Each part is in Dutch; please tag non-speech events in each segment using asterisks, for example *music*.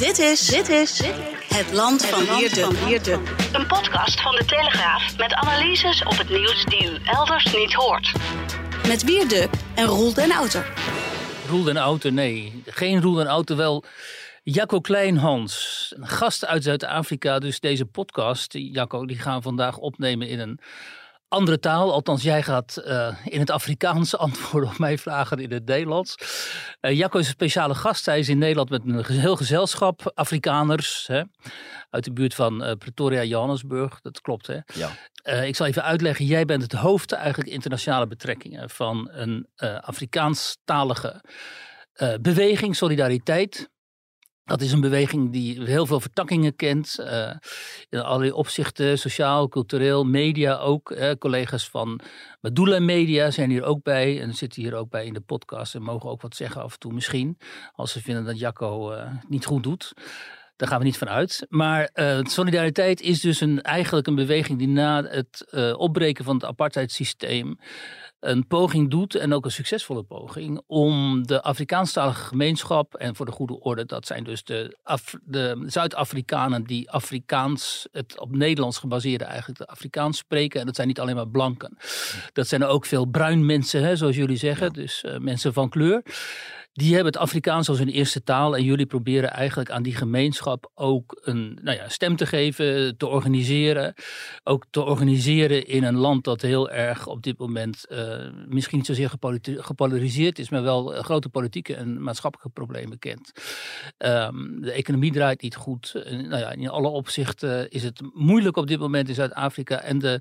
Dit is, dit is Het Land van Wierde. Een podcast van de Telegraaf met analyses op het nieuws die u elders niet hoort. Met Wierde en Roel den Outer. Roel den Outer, nee. Geen Roel den Outer, wel Jacco Kleinhans. Een gast uit Zuid-Afrika. Dus deze podcast, Jacco, die gaan we vandaag opnemen in een andere taal. Althans, jij gaat uh, in het Afrikaans *laughs* antwoorden op mijn vragen in het Nederlands. Uh, Jacco is een speciale gast. Hij is in Nederland met een heel gezelschap Afrikaners. Hè, uit de buurt van uh, Pretoria, Johannesburg. Dat klopt, hè? Ja. ik zal even uitleggen. Jij bent het hoofd eigenlijk internationale betrekkingen van een Afrikaanstalige beweging, Solidariteit. Dat is een beweging die heel veel vertakkingen kent. Uh, in allerlei opzichten, sociaal, cultureel, media ook. Collega's van Madula Media zijn hier ook bij. En zitten hier ook bij in de podcast. En mogen ook wat zeggen af en toe misschien. Als ze vinden dat Jacco uh, niet goed doet. Daar gaan we niet van uit. Maar uh, solidariteit is dus een, eigenlijk een beweging die na het opbreken van het apartheidssysteem een poging doet, en ook een succesvolle poging, om de Afrikaanstalige gemeenschap, en voor de goede orde, dat zijn dus de, de Zuid-Afrikanen die Afrikaans, het op Nederlands gebaseerde eigenlijk, de Afrikaans spreken. En dat zijn niet alleen maar blanken. Dat zijn er ook veel bruin mensen, hè, zoals jullie zeggen, dus uh, mensen van kleur. Die hebben het Afrikaans als hun eerste taal en jullie proberen eigenlijk aan die gemeenschap ook een nou ja, stem te geven, te organiseren. Ook te organiseren in een land dat heel erg op dit moment uh, misschien niet zozeer gepolariseerd is, maar wel grote politieke en maatschappelijke problemen kent. Um, de economie draait niet goed. nou ja, in alle opzichten is het moeilijk op dit moment in Zuid-Afrika en de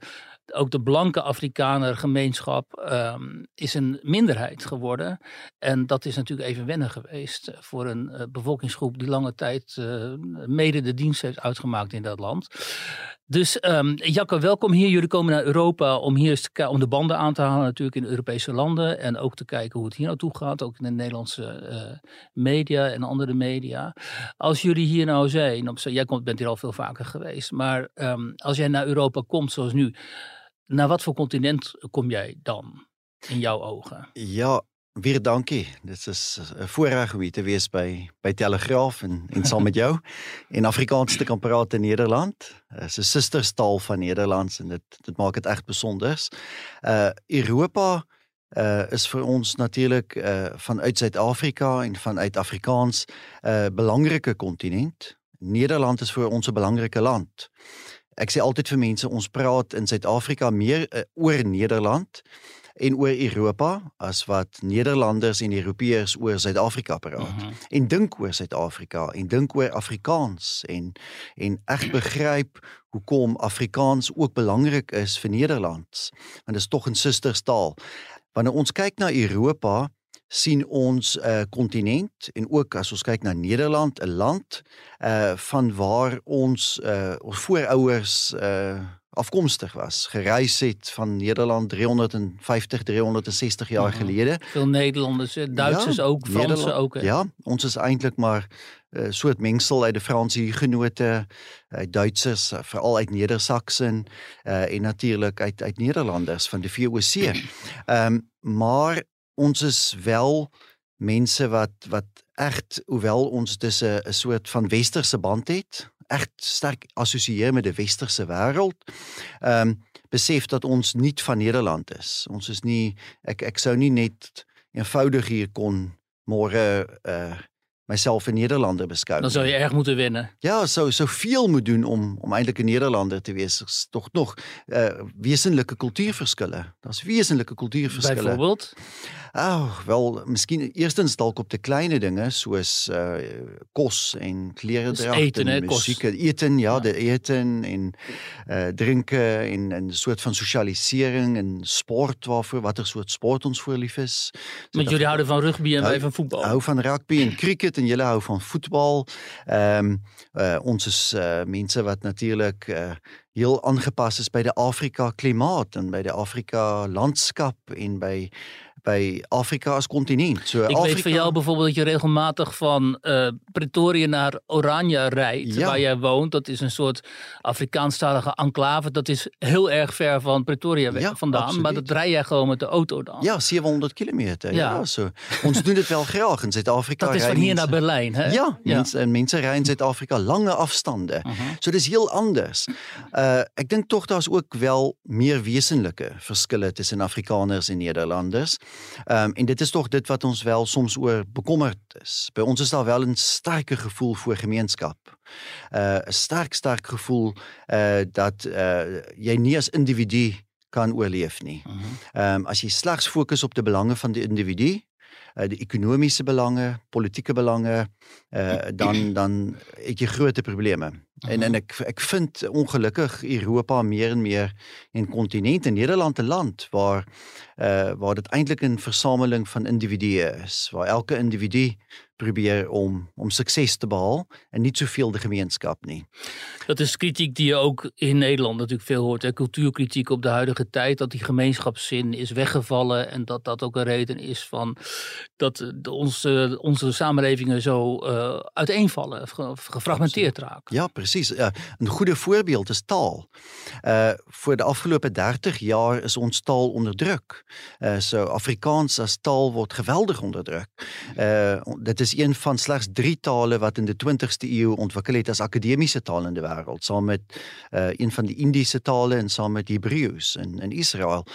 ook de blanke Afrikaner gemeenschap um, is een minderheid geworden. En dat is natuurlijk even wennen geweest voor een uh, bevolkingsgroep die lange tijd uh, mede de dienst heeft uitgemaakt in dat land. Dus um, Jacco, welkom hier. Jullie komen naar Europa om hier om de banden aan te halen natuurlijk in Europese landen. En ook te kijken hoe het hier naartoe gaat, ook in de Nederlandse uh, media en andere media. Als jullie hier nou zijn, op, jij bent hier al veel vaker geweest, maar um, als jij naar Europa komt zoals nu, naar wat voor continent kom jij dan in jouw ogen? Ja, weer dankie. Dit is een voorrecht om hier te wees bij, bij Telegraaf en, en saam met jou *laughs* in Afrikaans te kan praten in Nederland. Het is een sisterstal van Nederlands en dit, dit maakt het echt bijzonders. Uh, Europa uh, is voor ons natuurlijk uh, vanuit Zuid-Afrika en vanuit Afrikaans een belangrijke continent. Nederland is voor ons een belangrijke land. Ek sê altyd vir mense ons praat in Suid-Afrika meer uh, oor Nederland en oor Europa as wat Nederlanders en Europeërs oor Suid-Afrika praat. Uh -huh. En dink oor Suid-Afrika en dink oor Afrikaans en en ek begryp hoekom Afrikaans ook belangrik is vir Nederland. Want dit is tog 'n susterstaal. Wanneer ons kyk na Europa, sien ons 'n uh, kontinent en ook as ons kyk na Nederland, 'n land uh van waar ons uh ons voorouers uh afkomstig was, gereis het van Nederland 350 360 jaar mhm. gelede. Veel Nederlanders, Duitsers ja, ook, Fransen ook. Hè? Ja, ons is eintlik maar 'n uh, soort mengsel uit die Franse hugenote, uit Duitsers, veral uit Neder-Saksen uh en natuurlik uit uit Nederlanders van die VOC. Ehm um, maar ons is wel mense wat wat echt hoewel ons dis 'n 'n soort van westerse band het, echt sterk assosieer met die westerse wêreld. Ehm um, besef dat ons nie van Nederland is. Ons is nie ek ek sou nie net eenvoudig hier kon môre uh myself 'n Nederlander beskou. Dan zou je erg moeten winnen. Ja, so soveel moet doen om om eintlik 'n Nederlander te. Is tog nog uh wesenlike kultuurverskille. Daar's wesenlike kultuurverskille. Byvoorbeeld? Ag, oh, wel, miskien eerstens dalk op die kleine dinge soos uh kos en klere dra en musiek, eten, ja, ja, die eten en uh drinke en 'n soort van sosialisering en sport waarvoor watter soort sport ons voorlief is. So Met jullie houden van rugby en wij van voetbal. Hou van rugby en cricket en julle hou van voetbal. Ehm um, uh, ons is uh, mense wat natuurlik uh, heel aangepas is by die Afrika klimaat en by die Afrika landskap en by by Afrika as kontinent. So Ik Afrika, weet van jou bijvoorbeeld dat je regelmatig van eh Pretoria naar Oranje rijdt, Ja. waar jij woont. Dat is een soort Afrikaanstalige enclave. Dat is heel erg ver van Pretoria weg Ja, vandaan. Maar dat rij jij gewoon met de auto dan. Ja, 700 kilometer. Ja. Ja. so. Ons doen dit wel graag in Suid-Afrika. dat is van hier naar Berlijn, hè? Ja, mense en mense ry in Suid-Afrika lange afstande. Mhm. So dis heel anders. Uh ek dink tog daar's ook wel meer wesenlike verskille tussen Afrikaners en Nederlanders. Um en dit is tog dit wat ons wel soms oor bekommerd is. By ons is daar wel 'n sterker gevoel vir gemeenskap. Uh 'n sterk sterk gevoel uh dat uh jy nie as individu kan oorleef nie. Mhm. Ehm um, as jy slegs fokus op die belange van die individu, uh, die ekonomiese belange, politieke belange, uh, dan dan het jy groot probleme. En en ek ek vind ongelukkig Europa meer en meer en Nederland 'n land waar uh waar dit eintlik 'n versameling van individue is, waar elke individu probeer om om sukses te behaal en nie soveel de gemeenskap nie. Dat is kritiek die je ook in Nederland natuurlijk veel hoort. Hè? Cultuurkritiek op de huidige tijd. Dat die gemeenschapszin is weggevallen. En dat dat ook een reden is van dat de, onze, onze samenlevingen zo uh, uiteenvallen. Ge, gefragmenteerd raken. Ja, presies. Uh, 'n Goeie voorbeeld is taal. Uh vir die afgelope 30 jaar is ons taal onderdruk. Uh so Afrikaans as taal word geweldig onderdruk. Uh dit is een van slegs 3 tale wat in die 20ste eeu ontwikkel het as akademiese taal in die wêreld, saam met uh een van die Indiese tale en saam met Hebreëus in in Israel.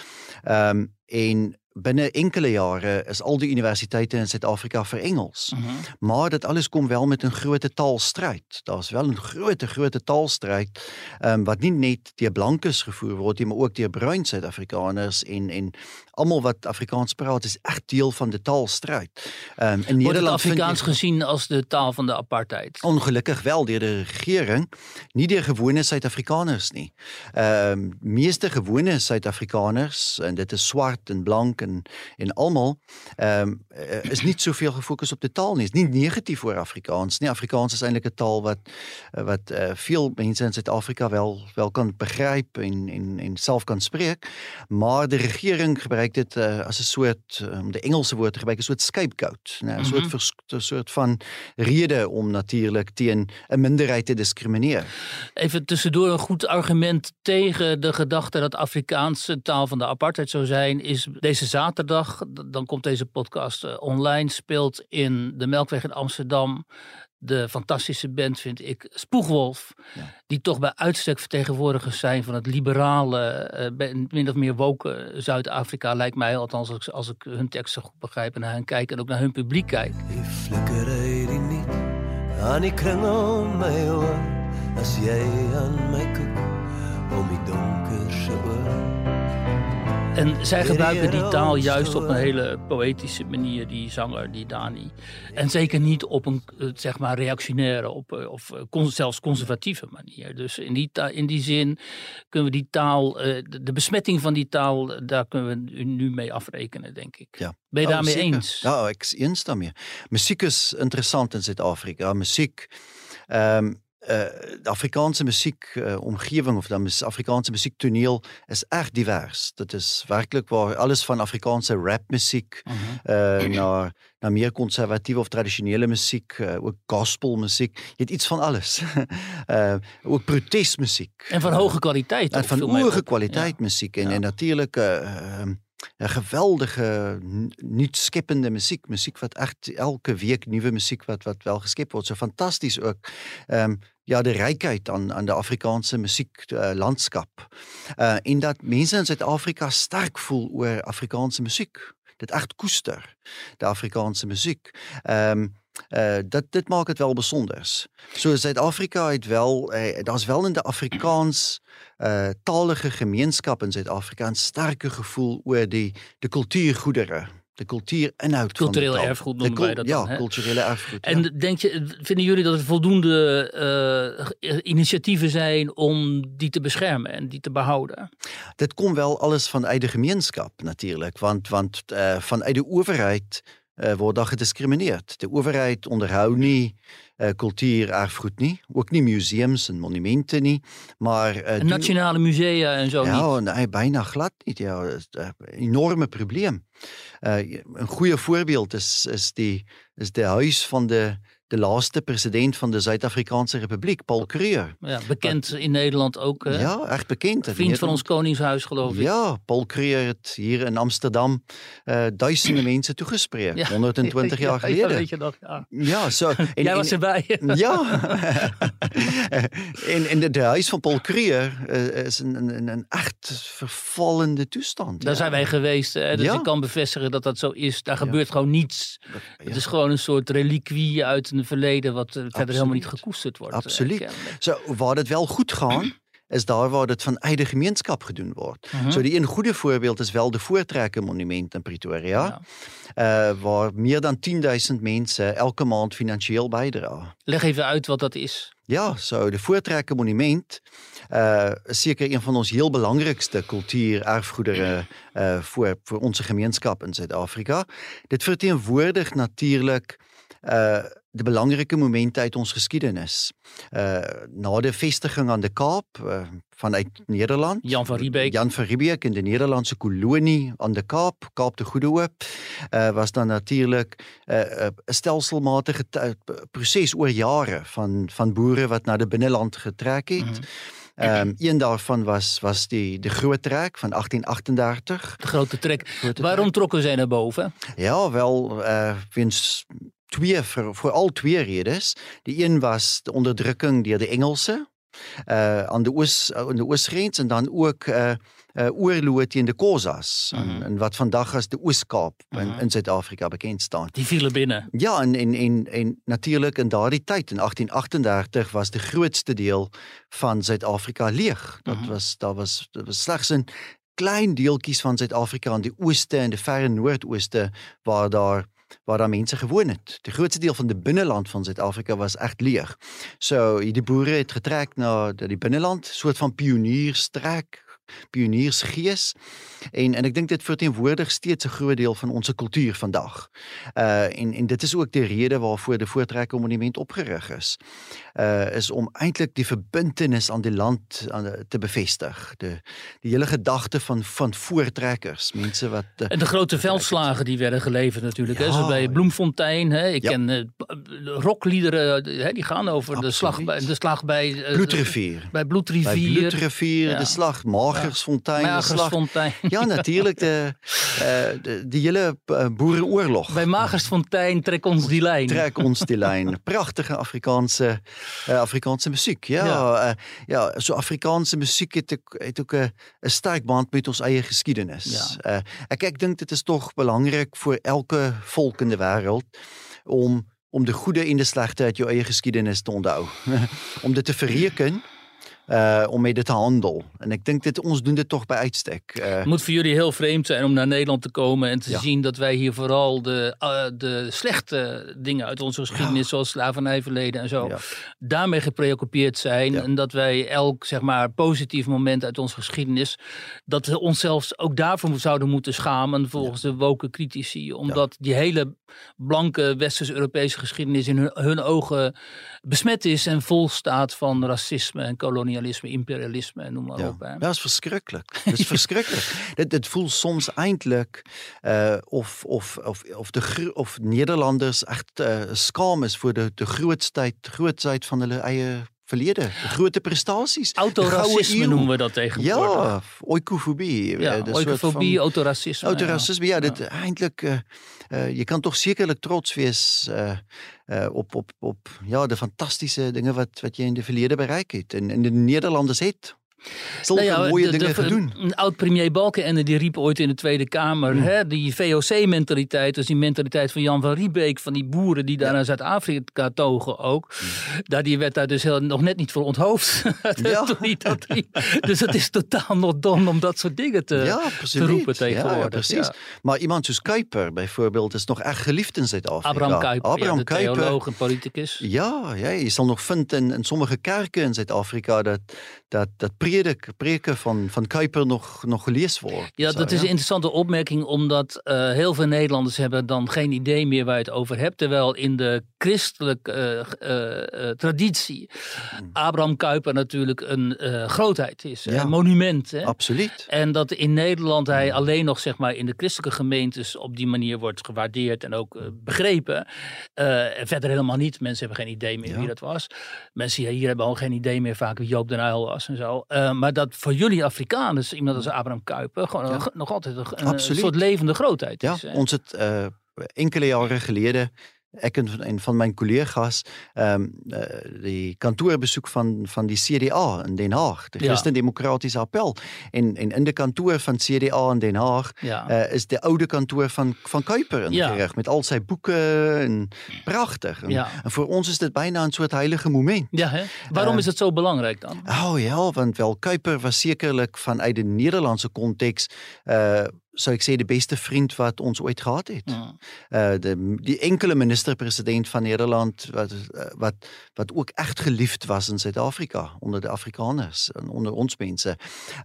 Ehm um, en binne enkele jare is al die universiteite in Suid-Afrika vir Engels. Mm -hmm. Maar dit alles kom wel met 'n groot taalstryd. Daar's wel 'n groot groot taalstryd ehm um, wat nie net deur blankes gevoer word nie, maar ook deur bruin Suid-Afrikaners en en almal wat Afrikaans praat is echt deel van die taalstryd. Ehm um, in Nederland Wordt het Afrikaans je, gezien als de taal van de apartheid? Ongelukkig wel deur die regering, nie deur gewone Suid-Afrikaners nie. Ehm um, meeste gewone Suid-Afrikaners en dit is swart en blank en en almal ehm um, is nie soveel gefokus op die taal nie. Is nie negatief oor Afrikaans nie. Afrikaans is eintlik 'n taal wat wat uh, veel mense in Suid-Afrika wel wel kan begryp en en en self kan spreek, maar die regering gebruik dit uh, as 'n soort um, die Engelse woord gebruik 'n soort scapegoat, 'n mm -hmm. soort vers, soort van rede om natuurlik teen 'n minderheid te diskrimineer. Even tussendoor een goed argument tegen de gedachte dat Afrikaanse taal van de apartheid zou zijn is deze zaterdag, dan komt deze podcast uh, online, speelt in de Melkweg in Amsterdam de fantastische band, vind ik, Spoegwolf. Ja. Die toch bij uitstek vertegenwoordigers zijn van het liberale, uh, min of meer woke Zuid-Afrika, lijkt mij. Althans, als, als ik hun teksten goed begrijp en naar hen kijk en ook naar hun publiek kijk. aan die kring om my oor as jy aan kyk om die En zij gebruiken die taal juist op een hele poëtische manier, die zanger, die Dani. En zeker niet op een, zeg maar, reactionaire op, of zelfs conservatieve manier. Dus in die, in die zin kunnen we die taal, de besmetting van die taal, daar kunnen we nu mee afrekenen, denk ik. Ja. Ben je oh, daarmee zeker. eens? Ja, ik eens daarmee. Muziek is interessant in Zuid-Afrika. Muziek... Um, uh, de Afrikaanse muziek-omgeving of de Afrikaanse muziektoneel is echt divers. Dat is werkelijk waar alles van Afrikaanse rapmuziek uh -huh. uh, naar, naar meer conservatieve of traditionele muziek, ook gospelmuziek. Je hebt iets van alles. *laughs* ook protestmuziek. En van hoge kwaliteit. En van hoge kwaliteit ja. muziek. En, ja. en natuurlijk ehm, geweldige nuut skepende musiek, musiek wat echt elke week nuwe musiek wat wat wel geskep word. So fantasties ook. Ehm um, ja, die rykheid aan aan die Afrikaanse musiek uh, landskap. Uh en dat mense in Suid-Afrika sterk voel oor Afrikaanse musiek. Dit echt koester, die Afrikaanse musiek. Ehm um, Uh, dat dit maak dit wel besonders. So Suid-Afrika het wel uh, daar's wel in die Afrikaans uh talige gemeenskap in Suid-Afrika 'n sterke gevoel oor die die kultuurgoedere, die kultuurinhoud Cultureel erfgoed noemen wij dat Ja, dan, culturele erfgoed. En ja. denk je, vinden jullie dat er voldoende uh, initiatieven zijn om die te beschermen en die te behouden? Dit kom wel alles vanuit die gemeenskap natuurlik, want want uh, vanuit die owerheid uh, word daar gediskrimineerd. De owerheid onderhou nie uh, kultuur erfgoed nie, ook nie museums en monumente nie, maar uh, En nationale musea en zo ja, niet. nee, bijna glad niet. Ja, dat is een enorme probleem. Uh, een goeie voorbeeld is is die is die huis van de de laaste president van de Zuid-Afrikaanse Republiek, Paul Kruger. Ja, bekend in Nederland ook. hè? Ja, echt bekend. in Vriend van ons. Koningshuis, geloof ik. Ja, Paul Kruger het hier in Amsterdam uh, duizenden *clears throat* mensen toegesproken. Ja. 120 *laughs* Ja, jaar ja, geleden. weet je nog, ja. Ja, zo. *laughs* Jij was erbij. *laughs* Ja. en en de, de huis van Paul Kruger uh, is een, een, een echt vervallende toestand. Daar ja. zijn wij geweest. Hè? Dus Ja. ik kan bevestigen dat dat zo is. Daar gebeurt gewoon niets. Ja. Het is gewoon een soort reliquie uit een verleden... wat eh, verder helemaal niet gekoesterd wordt. eh, Absoluut. Zo, waar het wel goed gaan, is daar waar het van eigen gemeenschap gedaan wordt. Mhm. Zo die een goede voorbeeld is wel de Voortrekken Monument in Pretoria, Ja. eh, waar meer dan 10.000 mensen elke maand financieel bijdragen. Leg even uit wat dat is. Ja, zo de Voortrekken Monument eh, is zeker een van ons heel belangrijkste cultuur-erfgoederen voor, voor onze gemeenschap in Zuid-Afrika. Dit vertegenwoordigt natuurlijk de belangrijke momenten uit onze geschiedenis. Eh, na de vestiging aan de Kaap eh, vanuit Nederland. Jan van Riebeek. Jan van Riebeek in de Nederlandse kolonie aan de Kaap, Kaap de Goede Hoop, eh, was dan natuurlijk een stelselmatige proces oor jare van, van boeren wat naar de binnenland getrek het. Mhm. Ehm, een daarvan was, was die, de Groot Trek van 1838. De grote trek. Grote Waarom trokken zij naar boven? Ja, wel, uh, twee, voor, vooral twee redes. De een was de onderdrukking door de Engelsen uh, aan de oos, aan de oosgrens en dan ook uh, uh, oorlogen tegen de Xhosas. Mhm. en, en wat vandaag als de Ooskaap in, Mhm. in Zuid-Afrika bekend staan. Die vielen binnen. Ja, en, en, en, en natuurlijk in daardie tijd, in 1838, was de grootste deel van Zuid-Afrika leeg. Dat, Mhm. was, dat, was, dat was slechts een klein deeltjies van Zuid-Afrika aan die ooste en de verre noordooste waar daar waar daar mense gewoon het. De grootste deel van de binnenland van Zuid-Afrika was echt leeg. So die boere het getrek na die binnenland, soort van pionierstrek, pioniersgees. En en ek dink dit verteenwoordig steeds 'n groot deel van onze cultuur vandag. Uh en en dit is ook de rede waarvoor de Voortrekker Monument opgerig is. Uh is om eintlik die verbintenis aan die land aan te bevestig. De die hele gedagte van van voortrekkers, mense wat uh, En de grote veldslagen die werden geleverd natuurlijk. hè. Ja. Zoals bij Bloemfontein. Hè. Ik Ja. ken eh, rockliederen hè, die gaan over de slag, bij, de slag bij... eh, Bloedrivier. Bij Bloedrivier. Bloedrivier, Ja. de slag de. Magersfontein. Ja, natuurlijk de, uh, de die hele uh, boerenoorlog. Bij Magersfontein trek ons die lijn. Trek ons die lijn. Prachtige Afrikaanse, uh, Afrikaanse muziek. Ja, Ja. so Afrikaanse muziek het ook, het ook 'n 'n sterk band met ons eie geskiedenis. Ja. Uh, ek ek dink dit is tog belangrik vir elke volk in die wêreld om om de goede en de slegte uit jou eie geskiedenis te onthou. *laughs* om dit te verreken. Uh, om mee te handelen. En ik denk dat ons doen dit toch bij uitstek. Uh, Het moet voor jullie heel vreemd zijn om naar Nederland te komen en te Ja. zien dat wij hier vooral de, uh, de slechte dingen uit onze geschiedenis, Ja. zoals slavernijverleden en zo, Ja. daarmee gepreoccupeerd zijn. En dat wij elk zeg maar, positief moment uit onze geschiedenis, dat we onszelf ook daarvoor zouden moeten schamen volgens de woke critici. Omdat die hele blanke Westers-Europese geschiedenis in hun, hun ogen besmet is en vol staat van racisme en kolonialisme, imperialisme en noem maar Ja. op. Hè. Ja, dat is verschrikkelijk. Dat is *laughs* verschrikkelijk. dit, dit voelt soms eindelijk uh, of, of, of, of, de, of Nederlanders echt uh, skaam is voor de, de grootheid, grootheid van hulle eie verlede. De grote prestaties. Autoracisme noemen we dat tegenwoordig. Ja, oikofobie. Ja, eh, oikofobie, autoracisme. Autoracisme, ja, Ja. dit eindelijk. Uh, uh, je kan toch zekerlijk trots wees uh, op, op, op ja, de fantastische dingen wat, wat je in de verleden bereikt hebt. En, en de Nederlanders het. Zulke Nou ja, mooie de- dingen de- gedaan. Een oud-premier Balkenende die riep ooit in de Tweede Kamer... Mm. Hè, die VOC-mentaliteit, dus die mentaliteit van Jan van Riebeek... van die boeren die daar naar Zuid-Afrika togen ook... Daar, die werd daar dus heel, nog net niet voor onthoofd. *laughs* Dat dus het is totaal nog dom om dat soort dingen te, roepen tegenwoordig. Ja, precies. Maar iemand zoals Kuiper bijvoorbeeld is nog echt geliefd in Zuid-Afrika. Abraham Kuyper, ja, Abraham de Kuyper. theoloog en politicus. Ja, ja, je zal nog vinden in, in sommige kerken in Zuid-Afrika dat, dat, dat predik, preken van, van Kuiper nog, nog gelezen worden. Ja, Zo, dat is een interessante opmerking, omdat eh, heel veel Nederlanders hebben dan geen idee meer waar je het over hebt. Terwijl in de christelijke eh, eh, traditie Hmm. Abraham Kuyper natuurlijk een grootheid is, Ja. een monument. Hè? Absoluut. En dat in Nederland hij Hmm. alleen nog zeg maar, in de christelijke gemeentes op die manier wordt gewaardeerd en ook begrepen. En verder helemaal niet. Mensen hebben geen idee meer Ja. wie dat was. Mensen hier hebben al geen idee meer vaak wie Joop den Uyl was en zo. Eh, maar dat voor jullie Afrikaners, iemand als Abraham Kuyper, gewoon. Ja. nog altijd een, een Absoluut. soort levende grootheid Ja, is. hè? ons het eh, enkele jaren geleden, ik en van- mijn collega's, ehm eh, die kantoorbezoek van, van die CDA in Den Haag, de Ja. Christen-Democratische Appel. En, en in de kantoor van CDA in Den Haag ja. eh, is de oude kantoor van, van Kuiper Ja. ingericht. Met al zijn boeken en prachtig. En, Ja. en voor ons is dit bijna een soort heilige moment. ja, hè? Waarom eh, is het zo belangrijk dan? Oh ja, want wel Kuiper was zekerlik vanuit de Nederlandse context, zou ik zeggen, de beste vriend wat ons ooit gehad heeft. Ja. Uh, de, die enkele minister-president van Nederland, wat, uh, wat, wat ook echt geliefd was in Zuid-Afrika, onder de Afrikaners en onder ons mensen.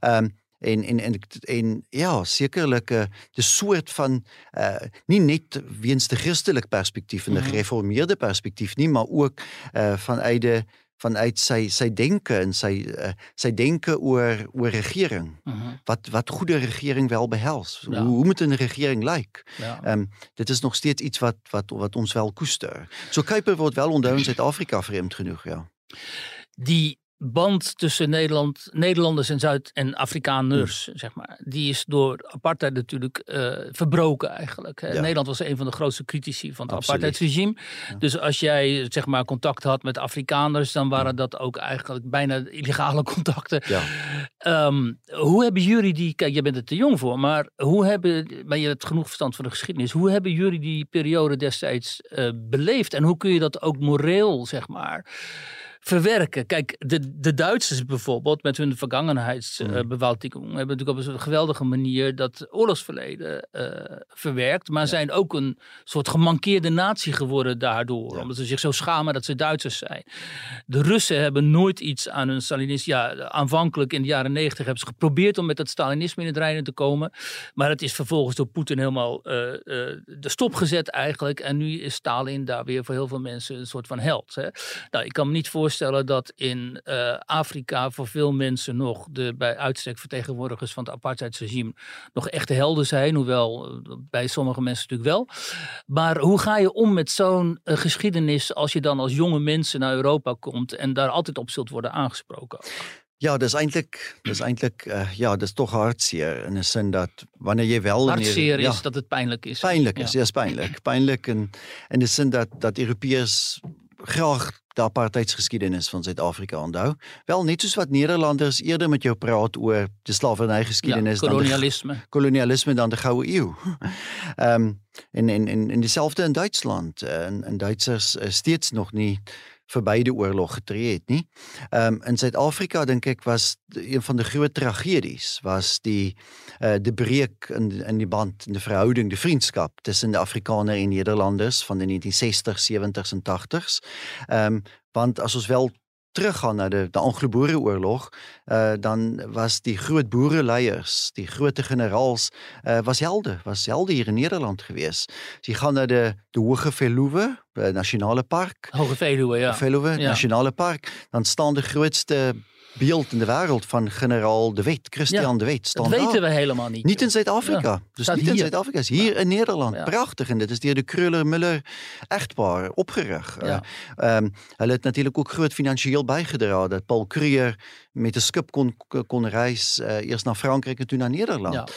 Um, en, en, en, en ja, zekerlik uh, de soort van, uh, nie net weens de christelik perspektief en de gereformeerde perspektief nie, maar ook uh, vanuit de vanuit sy sy denke en sy uh, sy denke oor oor regering. Uh -huh. Wat wat goeie regering wel behels. Ja. Hoe, hoe moet 'n regering lyk? Ja. Ehm um, dit is nog steeds iets wat wat wat ons wel koester. So Kuiper word wel onthou in Suid-Afrika vreemd genoeg, ja. Die band tussen Nederland, Nederlanders en Zuid- en Afrikaners, Hmm. zeg maar, die is door apartheid natuurlijk uh, verbroken eigenlijk. Ja. Nederland was een van de grootste critici van het Absoluut. apartheidsregime. Ja. Dus als jij zeg maar contact had met Afrikaners, dan waren dat ook eigenlijk bijna illegale *laughs* contacten. Ja. Um, hoe hebben jullie die, kijk, jij bent er te jong voor, maar hoe hebben, maar je hebt genoeg verstand van de geschiedenis, hoe hebben jullie die periode destijds uh, beleefd en hoe kun je dat ook moreel, zeg maar, verwerken. Kijk, de, de Duitsers bijvoorbeeld met hun vergangenheidsbewältigung uh, mm. hebben natuurlijk op een geweldige manier dat oorlogsverleden uh, verwerkt, maar ja. zijn ook een soort gemankeerde natie geworden daardoor, ja. omdat ze zich zo schamen dat ze Duitsers zijn. De Russen hebben nooit iets aan hun Stalinisme, ja, aanvankelijk in de jaren negentig hebben ze geprobeerd om met dat Stalinisme in het reinen te komen, maar het is vervolgens door Poetin helemaal uh, de stop gezet eigenlijk en nu is Stalin daar weer voor heel veel mensen een soort van held. Hè? Nou, ik kan me niet voorstellen voorstellen dat in uh, Afrika voor veel mensen nog de bij uitstek vertegenwoordigers van het apartheidsregime nog echte helden zijn. Hoewel uh, bij sommige mensen natuurlijk wel. Maar hoe ga je om met zo'n uh, geschiedenis als je dan als jonge mensen naar Europa komt en daar altijd op zult worden aangesproken? Ja, dat is eindelijk, dat is eindelijk uh, ja, dat is toch hartzeer. In de zin dat wanneer je wel... Hartzeer is dat het pijnlijk is. Pijnlijk is, ja, is pijnlijk. Pijnlijk in, in de zin dat, dat Europeërs graag de apartheidsgeschiedenis van Zuid-Afrika onthou. Wel net soos wat Nederlanders eerder met jou praat oor die slavernygeskiedenis ja, kolonialisme. dan de, kolonialisme dan de goue eeu. *laughs* Ehm um, en en en en dieselfde in Duitsland. En, en Duitsers uh, steeds nog nie verby die oorlog getree het nie. Ehm um, in Suid-Afrika dink ek was een van de groot tragedies was die uh, de breek in in die band in die verhouding, die vriendskap tussen de Afrikaner en Nederlanders van de 1960s, 70s en 80s. Ehm um, want as ons wel teruggaan na de de Anglo-Boereoorlog, uh, dan was die groot boereleiers, die groot generaals uh, was helde, was helde hier in Nederland gewees. Sy gaan na de de Hoë Veluwe, uh, nasionale park. Hoge Veluwe, ja. Veluwe, ja. nasionale park, dan staan de grootste beeld in de wêreld van generaal De Wet, Christian ja, De Wet. Dat weten we helemaal niet. Niet in Zuid-Afrika. Ja, dus niet hier. in Zuid-Afrika, hier in Nederland. Ja. Prachtig. En dit is door de Kruller-Muller echtpaar opgericht. Uh, um, hulle het natuurlijk ook groot financieel bijgedragen. Dat Paul Kruger met de skip kon, kon reis uh, eerst naar Frankrijk en toen naar Nederland. Ja.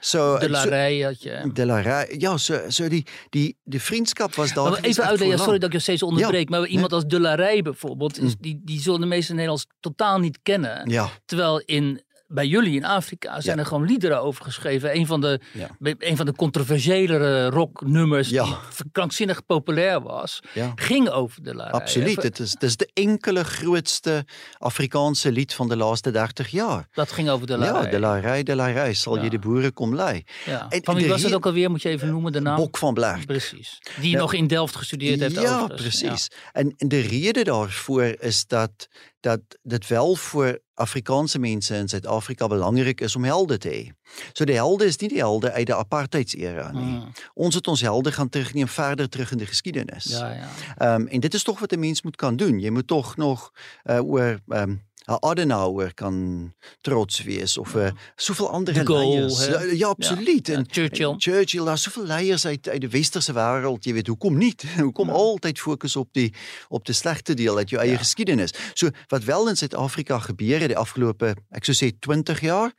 So, de La had je. De La ja, so, so die, die, die vriendschap was daar. Maar even uitleggen, sorry dat ik je steeds onderbreek, maar iemand nee. als De La Rey bijvoorbeeld, is, die, die zullen de meeste Nederlanders totaal niet kennen. Ja. Terwijl in bij jullie in Afrika zijn ja. er gewoon liederen over geschreven. Een van de, ja. een van de controversiëlere rocknummers ja. die krankzinnig populair was, ging over de Larij. Absoluut. Het is, het is de enkele grootste Afrikaanse lied van de laatste 30 jaar. Dat ging over de Larij. Ja, de Larij, de Larij, zal je de boeren kom lei. Van wie was het ook alweer, moet je even noemen de naam? Bok van Blaar. Precies. Die nog in Delft gestudeerd heeft. Ja, precies. En, en de reden daarvoor is dat dat dit wel voor Afrikaanse mense in Suid-Afrika belangrik is om helde te hê. So die helde is nie die helde uit die apartheidsera nie. Mm. Ons het ons helde gaan terugneem verder terug in die geskiedenis. Ja, ja. Ehm en dit is tog wat 'n mens moet kan doen. Jy moet tog nog uh, oor ehm um, Adenauer kan trots wees of uh, soveel ander De Gaulle, leiers. hè? Ja, ja, absoluut. Ja, En Churchill. Churchill, daar's soveel leiers uit uit die westerse wêreld, jy weet, hoekom nie? *laughs* Hoekom Ja. altyd fokus op die op die slegte deel uit jou eie Ja. geskiedenis? So wat wel in Suid-Afrika gebeur het die afgelope ek sou sê 20 jaar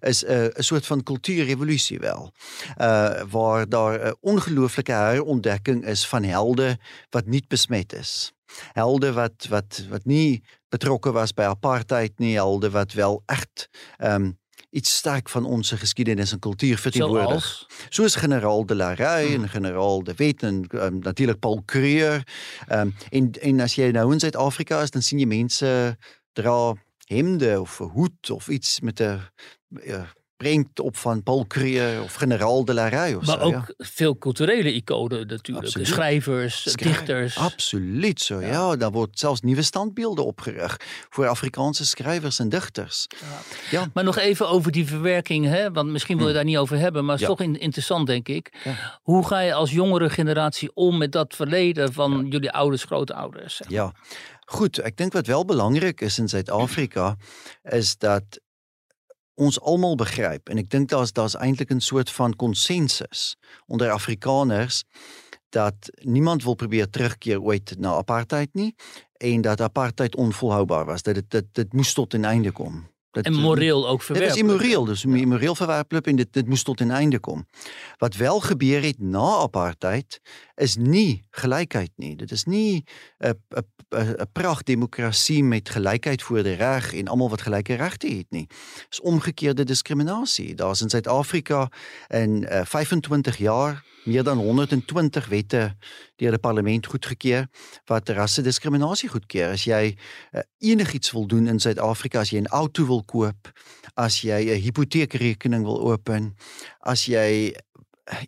is 'n uh, 'n soort van kultuurrevolusie wel. Uh waar daar 'n ongelooflike herontdekking is van helde wat nie besmet is. Helde wat wat wat nie betrokke was by apartheid nie, helde wat wel echt ehm um, iets sterk van onze geskiedenis en kultuur verteenwoordig. Zoals. Soos generaal de Larey Hmm. en generaal de Wet en um, natuurlik Paul. Ehm um, en en as jy nou in Suid-Afrika is, dan sien jy mense dra hemde of 'n hoed of iets met 'n prent op van Paul Kruger of generaal de Larey of Maar zo. ook ja. veel culturele iconen natuurlijk. Absoluut. Schrijvers, dichters. Absoluut zo, ja. Ja. Daar wordt zelfs nieuwe standbeelden opgerig voor Afrikaanse schrijvers en dichters. Ja. Maar nog even over die verwerking, hè? want misschien wil je daar niet over hebben, maar het is Hmm. Toch in- interessant, denk ik. Hoe ga je als jongere generatie om met dat verleden van jullie ouders, grootouders? zeg? Ja, goed. Ik denk wat wel belangrijk is in Zuid-Afrika, is dat ons allemaal begrijpt. En ik denk dat is, dat is eigenlijk een soort van consensus onder Afrikaners, dat niemand wil proberen terugkeer ooit naar apartheid niet. En dat apartheid onvolhoudbaar was. Dat het, dat, dat moest tot een einde komen. Dat, En moreel ook Dit is immoreel, dus immoreel verwerpelijk en dit, dit moest tot een einde komen. Wat wel gebeur het na apartheid is nie gelykheid nie. Dit is nie 'n 'n 'n 'n prachtdemokrasie met gelykheid voor die reg en almal wat gelyke regte het nie. Dis omgekeerde diskriminasie. Daar's in Suid-Afrika in uh, 25 jaar meer dan 120 wette deur die parlement goedgekeur wat rassediskriminasie goedkeur. As jy uh, enigiets wil doen in Suid-Afrika, as jy 'n auto wil koop, as jy 'n hipoteekrekening wil open, as jy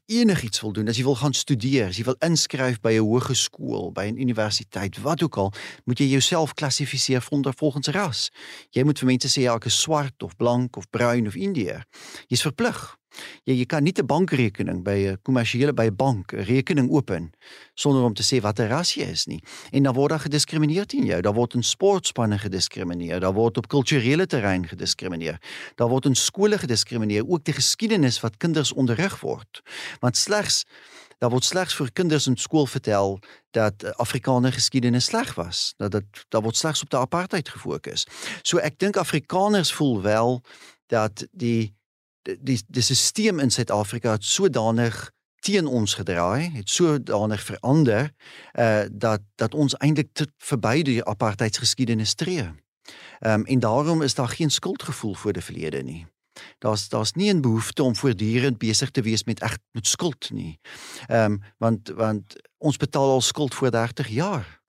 enigiets wil doen, as jy wil gaan studeer, as jy wil inskryf by 'n hoërskool, by 'n universiteit, wat ook al, moet jy jouself klassifiseer vonder volgens ras. Jy moet vir mense sê ja, ek is swart of blank of bruin of Indiër. Jy's verplig. Jy jy kan nie 'n bankrekening by 'n kommersiële by 'n bank 'n rekening open sonder om te sê watter ras jy is nie. En dan word daar gediskrimineer teen jou. Daar word in sportspanne gediskrimineer, daar word op kulturele terrein gediskrimineer. Daar word in skole gediskrimineer, ook die geskiedenis wat kinders onderrig word. Want slegs daar word slegs vir kinders in skool vertel dat Afrikaner geskiedenis sleg was. Dat dit daar word slegs op die apartheid gefokus. So ek dink Afrikaners voel wel dat die die die, die stelsel in Suid-Afrika het sodanig teen ons gedraai, het sodanig verander uh dat dat ons eintlik verby die apartheidsgeskiedenis tree. Ehm um, en daarom is daar geen skuldgevoel voor die verlede nie. Daar's daar's nie 'n behoefte om voortdurend besig te wees met echt met skuld nie. Ehm um, want want ons betaal al skuld voor 30 jaar.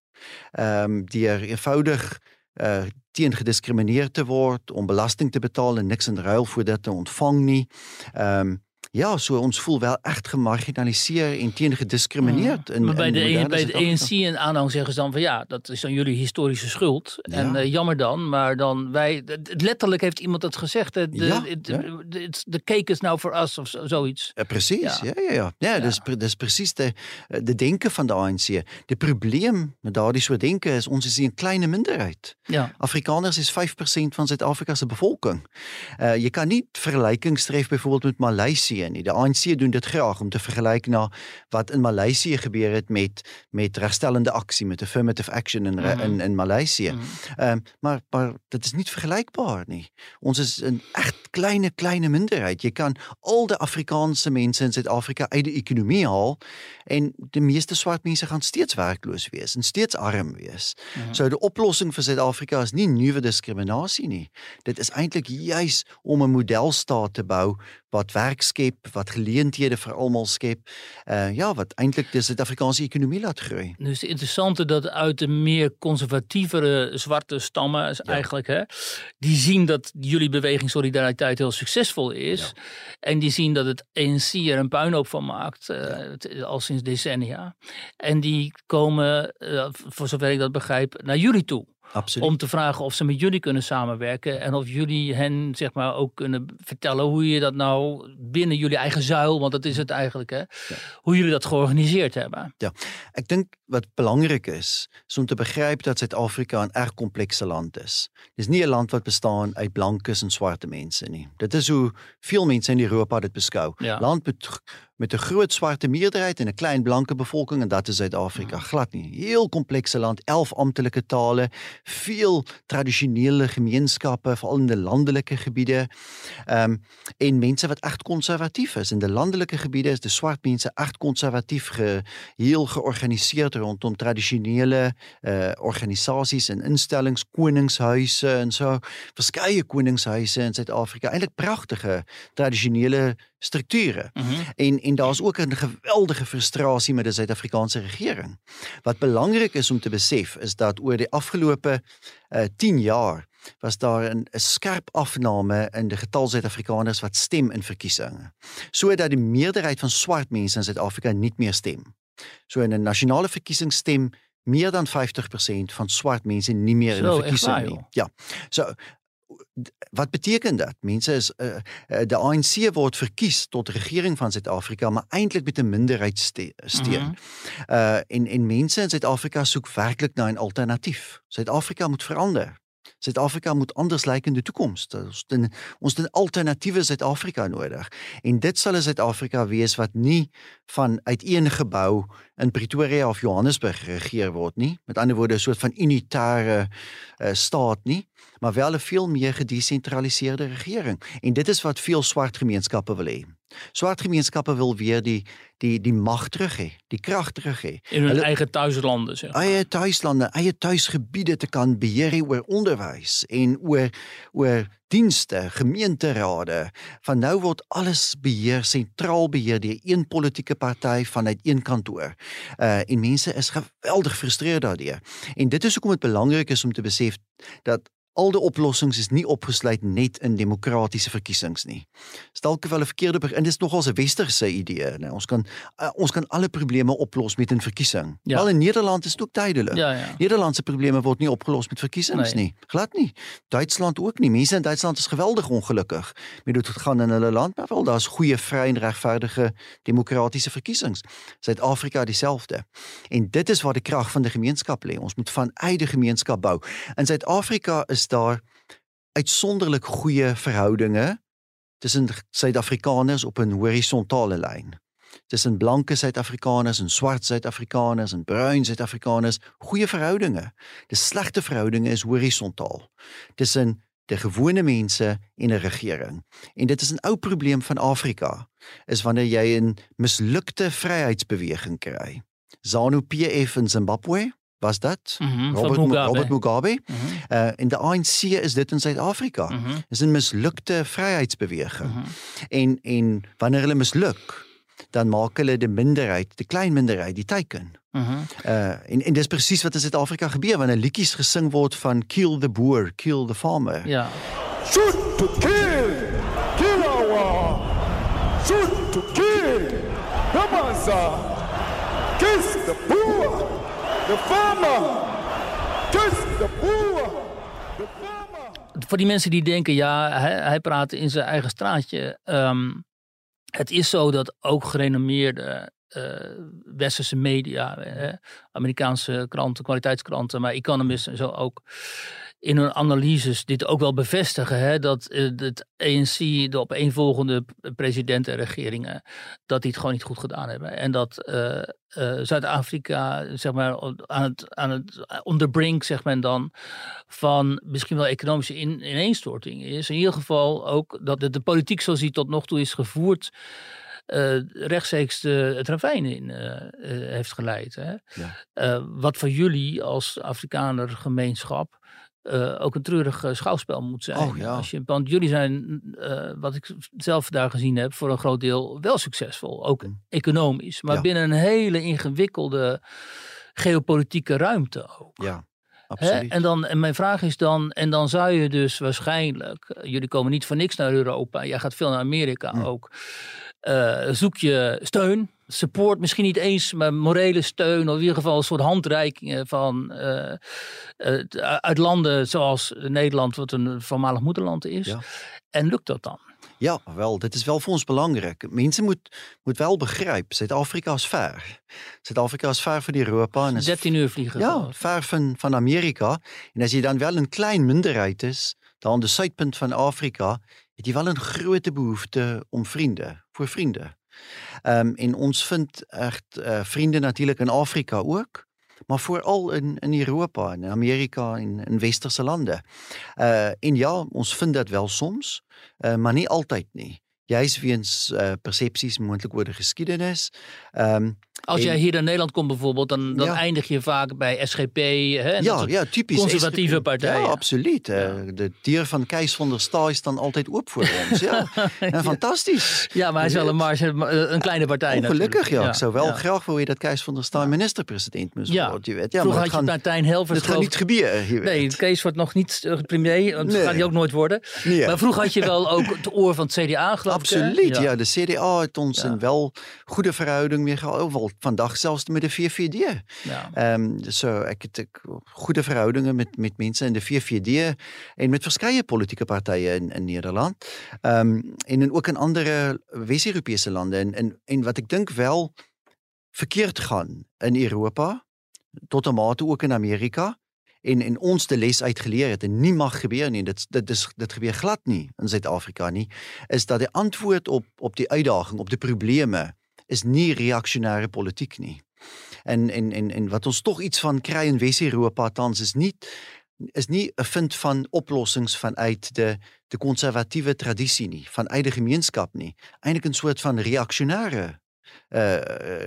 Ehm um, deur eenvoudig uh teen gediskrimineer te word om belasting te betaal en niks in ruil voor dit te ontvang nie. Ehm um, ja, so ons voel wel echt gemarginaliseer en teen gediskrimineerd in maar bij in de, moderne bij de. ANC en aanhang zeggen ze dan van ja, dat is dan jullie historische schuld. En eh, jammer dan, maar dan wij, het- letterlijk heeft iemand dat gezegd. De, de, het- het- cake is now for us of zo- zoiets. Ja, precies, Ja. ja, ja, ja. ja. dis pre- dis presies de denke van de ANC. Die probleem met daardie soort denke is ons is 'n klein minderheid. Ja. Afrikaners is 5% van Suid-Afrika se bevolking. Uh jy kan nie vergelykings tref byvoorbeeld met Maleisië nie. De ANC doen dit graag om te vergelyk na wat in Maleisië gebeur het met met regstellende aksie met affirmative action in Mhm. in in Maleisië. Mhm. Ehm maar maar dit is nie vergelykbaar nie. Ons is 'n echt kleine kleine minderheid. Jy kan al die Afrikaanse mense in Suid-Afrika uit die ekonomie haal en die meeste swart mense gaan steeds werkloos wees en steeds arm wees. Mhm. So die oplossing vir Suid-Afrika is nie nuwe diskriminasie nie. Dit is eintlik juis om 'n modelstaat te bou wat werk skep, wat geleenthede vir almal skep. Uh ja, wat eintlik die Suid-Afrikaanse ekonomie laat groei. Dus het interessante dat uit de meer conservatievere zwarte stammen is Ja. eigenlijk, hè, die zien dat jullie beweging Solidariteit heel succesvol is. En die zien dat het ANC er een puinhoop van maakt, eh, het- al sinds decennia. En die komen, eh, voor zover ik dat begrijp, naar jullie toe. Absoluut. om te vragen of ze met jullie kunnen samenwerken en of jullie hen zeg maar ook kunnen vertellen hoe je dat nou binnen jullie eigen zuil, want dat is het eigenlijk, hè, hoe jullie dat georganiseerd hebben. Ek dink wat belangrik is, is om te begryp dat Suid-Afrika 'n erg komplekse land is. Dis nie 'n land wat bestaan uit blankes en swarte mense nie. Dit is hoe veel mense in Europa dit beskou. Ja. Land met met 'n groot swarte meerderheid en 'n klein blanke bevolking en dat is Suid-Afrika. Glad nie. Heel komplekse land, 11 amptelike tale, veel tradisionele gemeenskappe veral in die landelike gebiede. Ehm um, en mense wat echt konservatief is. In die landelike gebiede is die swart mense echt konservatief ge, heel georganiseerd rondom tradisionele uh organisasies en instellings, koningshuise en so. Verskeie koningshuise in Suid-Afrika. Eintlik pragtige tradisionele strukture. Mhm. En en daar's ook 'n geweldige frustrasie met die Suid-Afrikaanse regering. Wat belangrik is om te besef is dat oor die afgelope uh, 10 jaar was daar 'n skerp afname in die getal Suid-Afrikaners wat stem in verkiesings. Sodat die meerderheid van swart mense in Suid-Afrika nie meer stem. So in 'n nasionale verkiesing stem meer dan 50% van swart mense nie meer in Zo, 'n verkiesing nie. Ja. So wat beteken dat? Mense is uh, uh, die ANC word verkies tot regering van Suid-Afrika, maar eintlik met 'n minderheid ste steun. Mhm. Uh en en mense in Suid-Afrika soek werklik na 'n alternatief. Suid-Afrika moet verander. Suid-Afrika moet anders lyk in die toekoms. Ons het 'n ons het 'n alternatiewe Suid-Afrika nodig. En dit sal 'n Suid-Afrika wees wat nie van uit een gebou in Pretoria of Johannesburg geregeer word nie. Met ander woorde 'n soort van unitêre uh, staat nie, maar wel 'n veel meer gedesentraliseerde regering. En dit is wat veel swart gemeenskappe wil hê. Swart gemeenskappe wil weer die die die mag terug hê, die krag terug hê. In hun Hulle- eigen thuislanden, zeg maar. eie tuislande, eie tuisgebiede te kan beheer oor onderwys en oor oor dienste, gemeenterade. Van nou word alles beheer sentraal beheer deur een politieke party vanuit een kantoor. Uh en mense is geweldig gefrustreerd daardeur. En dit is hoekom dit belangrik is om te besef dat al die oplossings is nie opgesluit net in demokratiese verkiesings nie. Stalk wel 'n verkeerde be- en dis nogal 'n westerse idee, né? Ons kan uh, ons kan alle probleme oplos met 'n verkiesing. Ja. Wel in Nederland is dit ook duidelik. Ja, ja. Nederlandse probleme word nie opgelos met verkiesings Nee. nie. Glad nie. Duitsland ook nie. Mense in Duitsland is geweldig ongelukkig met dit wat gaan in hulle land, maar wel daar's goeie, vry en regverdige demokratiese verkiesings. Suid-Afrika dieselfde. En dit is waar die krag van die gemeenskap lê. Ons moet vanuit die gemeenskap bou. In Suid-Afrika is daar uitsonderlik goeie verhoudinge tussen Suid-Afrikaners op 'n horisontale lyn. Tussen blanke Suid-Afrikaners en swart Suid-Afrikaners en bruin Suid-Afrikaners, goeie verhoudinge. Die slegte verhoudinge is horisontaal. Tussen die gewone mense en 'n regering. En dit is 'n ou probleem van Afrika, is wanneer jy 'n mislukte vryheidsbeweging kry. ZANU-PF in Zimbabwe was dat. Mhm, van Robert Mu- Mugabe. Robert Mugabe. Mhm, Uh in die ANC is dit in Suid-Afrika. mhm, Dis 'n mislukte vryheidsbeweging. mhm. En en wanneer hulle misluk, dan maak hulle die minderheid, die klein minderheid, die teiken. Uh en en dis presies wat in Suid-Afrika gebeur wanneer liedjies gesing word van kill the boer, kill the farmer. Ja. Shoot to kill, kill our. Shoot to kill. Ramasa. Kiss the poor, the farmer. Kiss the poor, the farmer. Voor die mensen die denken, ja, hij, hij praat in zijn eigen straatje. Ehm, het is zo dat ook gerenommeerde eh, westerse media, Amerikaanse kranten, kwaliteitskranten, maar Economist en zo ook, in hun analyses dit ook wel bevestigen. Hè, dat eh, het ANC, de opeenvolgende presidenten en regeringen, dat die het gewoon niet goed gedaan hebben. En dat eh, eh, Zuid-Afrika, zeg maar, aan het, aan het, on the brink, zeg men dan, van misschien wel economische in, ineenstorting is. In ieder geval ook dat de, de politiek zoals die tot nog toe is gevoerd, eh, rechtstreeks de, het ravijn in heeft geleid. Hè? Ja. Wat voor jullie als Afrikaner gemeenschap eh, ook een treurig eh, schouwspel moet zijn. Oh, ja. Als je, want jullie zijn, eh, wat ik zelf daar gezien heb, voor een groot deel wel succesvol. Ook Mm. economisch. Maar Ja. binnen een hele ingewikkelde geopolitieke ruimte ook. Ja. Hè? Absoluut. En, dan, en mijn vraag is dan, en dan zou je dus waarschijnlijk, jullie komen niet voor niks naar Europa, jij gaat veel naar Amerika Hm. ook, zoek je steun support, misschien niet eens, maar morele steun, of in ieder geval een soort handreikingen van eh, eh, uit landen zoals Nederland, wat een voormalig moederland is. Ja. En lukt dat dan? Ja, wel, dit is wel voor ons belangrijk. Mensen moet, moet wel begrijpen, Zuid-Afrika is ver. Zuid-Afrika is ver van Europa. En is 13 uur vliegen. Ja, ver van, van Amerika. En als je dan wel een klein minderheid is, dan aan de zuidpunt van Afrika, het jy wel 'n groot behoefte om vriende, voor vriende. Ehm en ons vind echt uh, vriende natuurlik in Afrika ook, maar veral in in Europa en Amerika en in westerse lande. Uh en ja, ons vind dit wel soms, uh, maar nie altyd nie. Juist weens uh, persepsies moontlik oor die geskiedenis. Ehm Als en- jij hier naar Nederland komt bijvoorbeeld, dan, dan Ja. eindig je vaak bij SGP. Hè, en dat ja, ja, typisch conservatieve SGP. partijen. Ja, absoluut. Eh, de deur van Kees van der Staaij staan altijd oop voor ons. *laughs* Ja, fantastisch. Ja, maar hij is wel een, marge, een kleine partij Ongelukkig, natuurlijk. ja. Ik zou wel graag willen dat Kees van der Staaij minister-president moest Ja. worden. Je weet. Ja, Vroeger maar had je Martijn Helvers. het gaat niet gebeuren. Nee. Kees wordt nog niet eh, premier. Dat Nee. gaat hij ook nooit worden. Nee. Maar vroeger had je wel ook het oor van het CDA, geloof? *laughs* Absoluut, ja. De CDA heeft ons Ja. een wel goede verhouding weer gehad. Wel vandaag zelfs met de VVD. Ja. Ehm dus so ek het ek goeie verhoudinge met met mense in die VVD en met verskeie politieke partye in in Nederland. Ehm en in ook in ander Wes-Europese lande en en en wat ek dink wel verkeerd gaan in Europa tot 'n mate ook in Amerika en en ons die les uitgeleer het en nie mag gebeur nie dit dit is dit gebeur glad nie in Suid-Afrika nie is dat die antwoord op op die uitdaging op die probleme is nie reaksionêre politiek nie en en en en wat ons tog iets van kry in Wes-Europa tans is nie is nie 'n vind van oplossings vanuit de de konservatiewe tradisie nie, vanuit die gemeenskap nie. Eintlik 'n soort van reaksionêre uh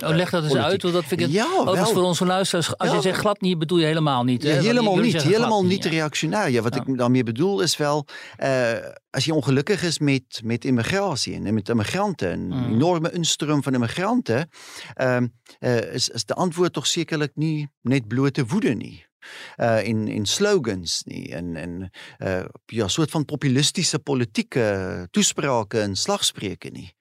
Oh, leg dat eens uit, want dat vind ik... Ja, Overigens wel. voor onze luisteraars, als Ja. je zegt glad niet, bedoel je helemaal niet. Ja, helemaal niet. Helemaal niet ja. reactionair. Ja, wat Ja. ik daarmee bedoel is wel, uh, als je ongelukkig is met, met immigratie en met immigranten, een Mm. enorme instroom van immigranten, uh, is, is de antwoord toch zekerlijk niet net blote woede niet. Uh, in, in slogans nie, en, en uh, ja, soort van populistische politieke toespraken en slagspreuke nie.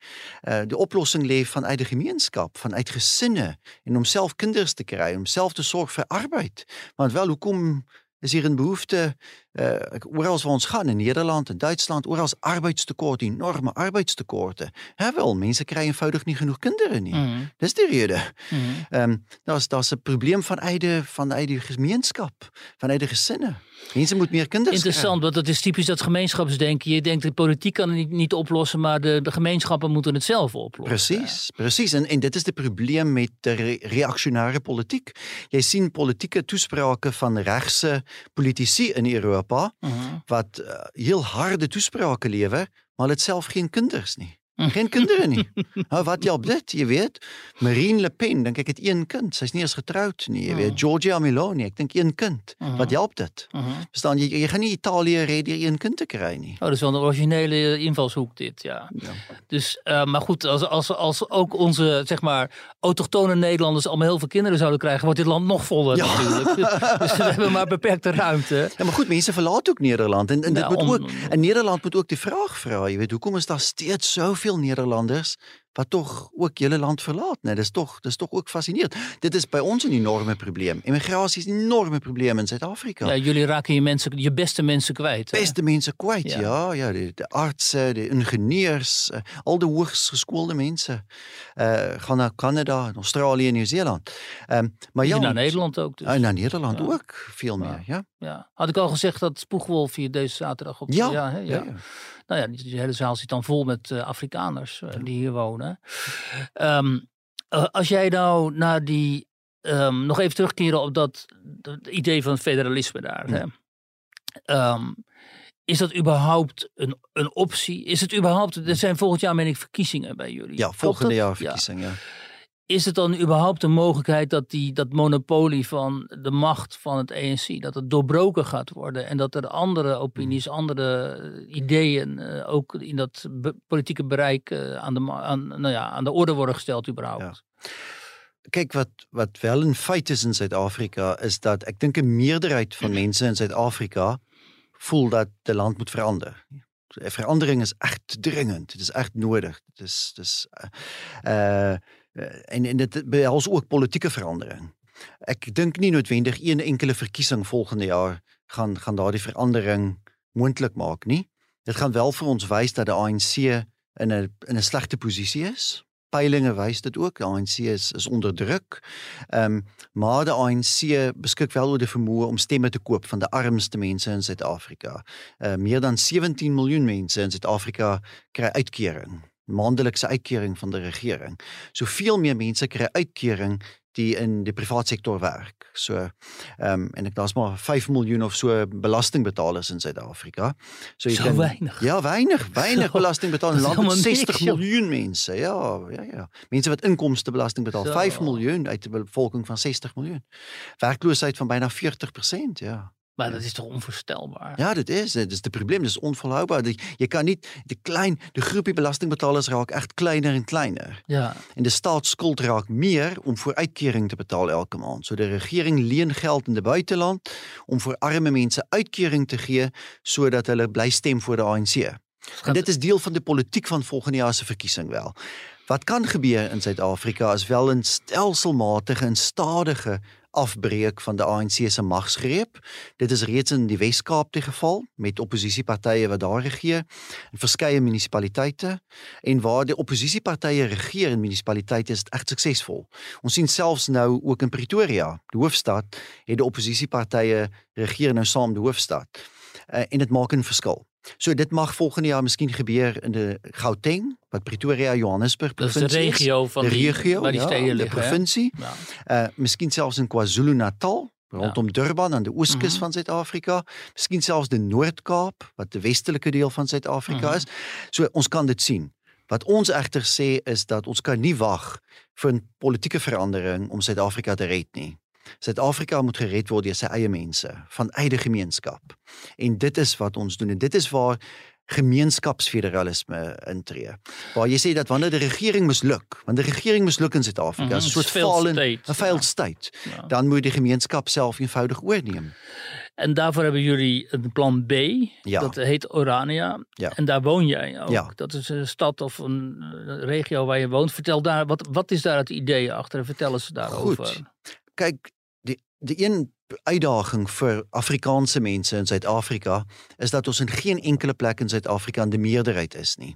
Uh, de oplossing leef vanuit de gemeenskap, vanuit gesinne en om self kinders te kry, om self te sorg vir arbeid. Want wel, hoekom is hier 'n behoefte uh oral waar ons gaan in Nederland en Duitsland, oral arbeidstekort, enorme arbeidstekorte. Hè wel, mense kry eenvoudig nie genoeg kinders nie. Mhm, Dis die rede. mhm. Ehm um, daar's daar's 'n probleem van eide van eide gemeenskap, van eide gesinne. Mense moet meer kinders Interessant, want dat is typisch dat gemeenschapsdenken. Je denkt de politiek kan het niet, niet oplossen, maar de, de gemeenschappen moeten het zelf oplossen. Precies, precies. En, en dit is het probleem met de re reactionaire politiek. Jy sien politieke toesprake van regse politici in Europa Mhm. wat uh, heel harde toesprake lewer, maar het self geen kinders nie. Geen kinderen nie. wat help dit? Jy weet, Marine Le Pen, dink ek het een kind. Sy's nie eens getroud nie. Jy weet, Giorgia Meloni, ek dink een kind. Mhm. Wat help dit? Mhm. Verstaan jy, jy gaan nie Italië red deur een kind te kry nie. Oh, dat is wel een originele invalshoek dit, ja. Ja. Dus, uh, maar goed, als, als, als ook onze, zeg maar, autochtone Nederlanders allemaal heel veel kinderen zouden krijgen, wordt dit land nog voller Ja. natuurlijk. *laughs* dus we hebben maar beperkte ruimte. Ja, maar goed, mense verlaat ook Nederland en, en dit Ja, moet om- ook en Nederland moet ook die vraag vra, jy weet, hoekom is daar steeds soveel Nederlanders wat tog ook julle land verlaat, né? Dis tog dis tog ook fascinerend. Dit is by ons 'n enorme probleem. Immigrasie is 'n enorme probleem in Suid-Afrika. Ja, jullie raken je, mensen, je beste mensen kwijt. hè? Beste mense kwyt, Ja. ja, ja, die, die artse, die ingenieurs, uh, al die hoogs geskoolde mense uh gaan na Kanada, Australië en Nieu-Seeland. Ehm um, maar ja, naar Nederland ook. Dus. Ah, naar Nederland Ja. ook veel meer, Ja. Had ik al gezegd dat Spoegwolf hier deze zaterdag op... Ja, ja, hè, ja. Nou ja, die, die hele zaal zit dan vol met eh, Afrikaners eh, die hier wonen. Ehm, eh, als jij nou naar die... ehm, nog even terugkeren op dat, dat idee van federalisme daar. Hè? Ehm, is dat überhaupt een, een optie? Is het überhaupt... Er zijn volgend jaar, meen ik, verkiezingen bij jullie. Ja, volgende jaar Ja. verkiezing, ja. Is het dan überhaupt een mogelijkheid dat die, dat monopolie van de macht van het ANC, dat het doorbroken gaat worden en dat er andere opinies, andere eh, ideeën eh, ook in dat be- politieke bereik eh, aan, de, aan, nou ja, aan de orde worden gesteld überhaupt? Kyk wat wat wel 'n feit is in Suid-Afrika is dat ek dink 'n meerderheid van mense in Suid-Afrika voel dat die land moet verander. Die verandering is echt dringend. Dit is echt nodig. Dit is uh uh, en en dit behels ook politieke verandering. Ek dink nie noodwendig een enkele verkiesing volgende jaar gaan gaan daardie verandering moontlik maak nie. Dit gaan wel vir ons wys dat die ANC in 'n in 'n slegte posisie is. Peilinge wys dit ook. Die ANC is is onder druk. Ehm um, maar die ANC beskik wel oor die vermoë om stemme te koop van die armste mense in Suid-Afrika. Uh, meer dan 17 miljoen mense in Suid-Afrika kry uitkering maandelikse uitkering van die regering. So veel meer mense kry uitkering die in die private sektor werk. So ehm um, en ek daar's maar 5 miljoen of so belastingbetalers in Suid-Afrika. So jy so kan weinig. Ja, weinig, weinig *laughs* so, belasting betaal in land met 60 niks, miljoen mense. Ja, ja, ja. Mense wat inkomste belasting betaal, so. 5 miljoen uit 'n bevolking van 60 miljoen. Werkloosheid van byna 40%, ja. Maar dat is toch onvoorstelbaar? Ja, dat is. Dat is het probleem. Dat is onvolhoudbaar. Je kan niet. De, klein, de groepje belastingbetalers raakt echt kleiner en kleiner. Ja. En de staatsschuld raakt meer om voor uitkering te betalen elke maand. Zo de regering leen geld in het buitenland om voor arme mensen uitkering te geven, zodat ze blij stem voor de ANC. En dit is deel van de politiek van volgende jaar verkiezing wel. Wat kan gebeuren in Zuid-Afrika is wel een stelselmatige en stadige afbreek van die ANC se magsgreep. Dit is reeds in die Wes-Kaap te geval met oppositiepartye wat daar regeer in verskeie munisipaliteite en waar die oppositiepartye regeer in munisipaliteite is dit reg suksesvol. Ons sien selfs nou ook in Pretoria, die hoofstad, het die oppositiepartye regeer nou saam die hoofstad. Uh, en dit maak 'n verskil. So dit mag volgende jaar miskien gebeur in die Gauteng, wat Pretoria, Johannesburg provinsie is. Dis die regio van die, die regio, waar die ja, stede lê, provinsie. Ja. Uh miskien selfs in KwaZulu-Natal rondom ja. Durban aan die ooskus mm -hmm. van Suid-Afrika, miskien selfs die Noord-Kaap wat die westelike deel van Suid-Afrika mm -hmm. is. So ons kan dit sien. Wat ons egter sê is dat ons kan nie wag vir 'n politieke verandering om Suid-Afrika te red nie. Suid-Afrika moet gered word deur sy eie mense, van eie gemeenskap. En dit is wat ons doen en dit is waar gemeenskapsfederalisme intree. Waar jy sê dat wanneer die regering misluk, wanneer die regering misluk in Suid-Afrika, mm -hmm, 'n soort fallen, 'n failed state, ja. dan moet die gemeenskap self eenvoudig oorneem. En daarvoor hebben jullie een plan B. Ja. Dat heet Orania. Ja. En daar woon jij ook. Ja. Dat is een stad of een regio waar je woont. Vertel daar, wat, wat is daar het idee achter? Vertel eens daarover. Goed. Kijk, die een uitdaging vir Afrikaanse mense in Suid-Afrika is dat ons in geen enkele plek in Suid-Afrika in die meerderheid is nie.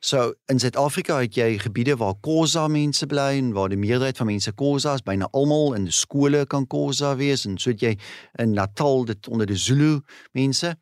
So in Suid-Afrika het jy gebiede waar Khoza mense bly en waar die meerderheid van mense Khoza is, byna almal in skole kan Khoza wees en so het jy in Natal dit onder die Zulu mense,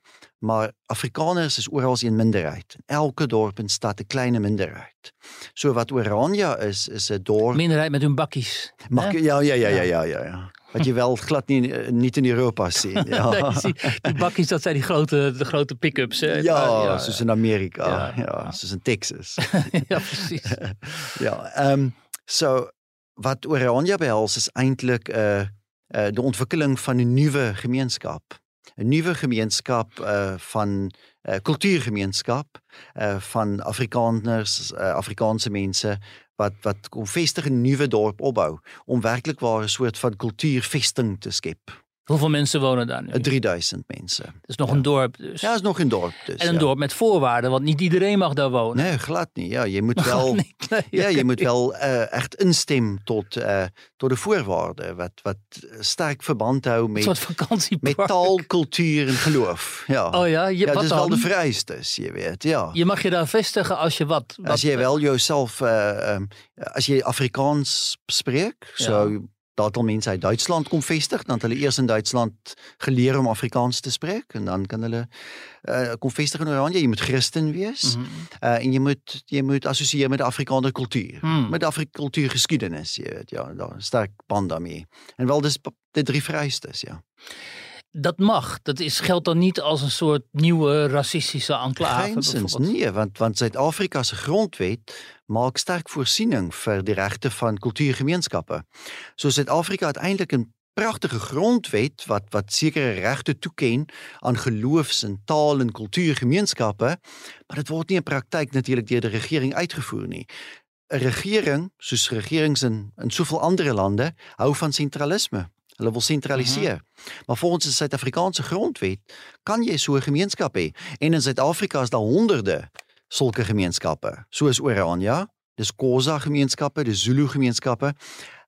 maar Afrikaners is oral 'n minderheid. Elke dorp en stad 'n klein minderheid. So wat Oranje is is 'n dorp minderheid met hun bakkies. Mag, ja, ja, ja, ja, ja, ja, ja wat je wel glad niet, niet in Europa ziet. *laughs* Ja. nee, die, die, bakjes, dat zijn die grote, de grote pick-ups. Hè? Ja, ja, zoals in Amerika. Ja, ja, zoals in Texas. *laughs* ja, precies. *laughs* ja, um, so, wat Oranje behels is eindelijk uh, uh, de ontwikkeling van een nieuwe gemeenschap. Een nieuwe gemeenschap uh, van uh, cultuurgemeenschap uh, van Afrikaners, uh, Afrikaanse mensen wat wat kom vestig 'n nuwe dorp opbou om werklik waar 'n soort van kultuurvesting te skep. Hoeveel mensen wonen daar nu? 3000 mensen. Dat is nog een dorp dus. Ja, dat is nog een dorp dus. En een dorp met voorwaarden, want niet iedereen mag daar wonen. Nee, glad niet. Ja, je moet *laughs* wel, nee, ja, je moet wel uh, echt instemmen tot, uh, tot de voorwaarden. Wat, wat sterk verband houden met, met taal, cultuur en geloof. Ja. Oh ja, je, ja, dat is wel de vereistes, je weet. Ja. Je mag je daar vestigen als je wat... wat als je wel jezelf, uh, um, als je Afrikaans spreekt, ja. Zo dat al mense uit Duitsland kom vestig, dan het hulle eers in Duitsland geleer om Afrikaans te spreek en dan kan hulle uh, kom vestig in Oranje. Jy moet Christen wees. Mm -hmm. uh, en jy moet jy moet assosieer met die Afrikaner kultuur, mm. met Afrikaner kultuurgeskiedenis, jy weet. Ja, daar sterk band daarmee. En wel dis die drie vereistes, ja. Dat mag. Dat is, geldt dan niet als een soort nieuwe racistische enclave? Geenszins nee, want, want Zuid-Afrika's grondwet maakt sterk voorziening voor de rechten van cultuurgemeenschappen. Zo Zuid-Afrika uiteindelijk een prachtige grondwet wat, wat zekere rechten toekent aan geloofs- en taal- en cultuurgemeenschappen, maar het wordt niet in praktijk natuurlijk door de regering uitgevoerd. Nie. Een regering, zoals regerings in, in zoveel andere landen, houdt van centralisme. Hulle wil sentraliseer. Mm -hmm. Maar volgens die Suid-Afrikaanse grondwet kan jy so 'n gemeenskap hê. En in Suid-Afrika is daar honderde sulke gemeenskappe, soos Oranje, dis Khoza gemeenskappe, dis Zulu gemeenskappe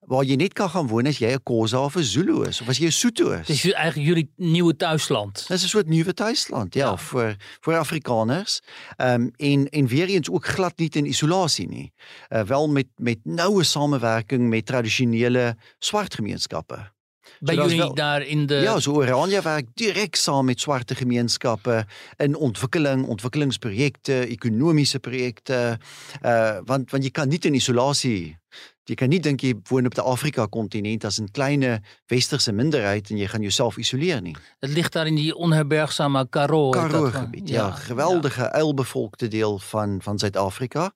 waar jy net kan gaan woon as jy 'n Khoza of 'n Zulu is of as jy 'n Sotho is. Het is eigenlijk jullie nieuwe thuisland. Dis 'n soort nuwe tuisland, ja, Ja. vir vir Afrikaners. Ehm um, en en weer eens ook glad nie in isolasie nie. Uh, wel met met noue samewerking met tradisionele swart gemeenskappe. Is jullie wel- daar in de... Ja, so Oranje werk direk saam met swarte gemeenskappe in ontwikkeling, ontwikkelingsprojekte, ekonomiese projekte. Uh want want jy kan nie in isolasie jy kan nie dink jy woon op die Afrika kontinent as 'n klein westerse minderheid en jy gaan jouself isoleer nie. Het ligt daar in die onherbergzame Karoo. heet dat, Karoo eh, gebied. Ja, geweldige uilbevolkte deel van van Suid-Afrika.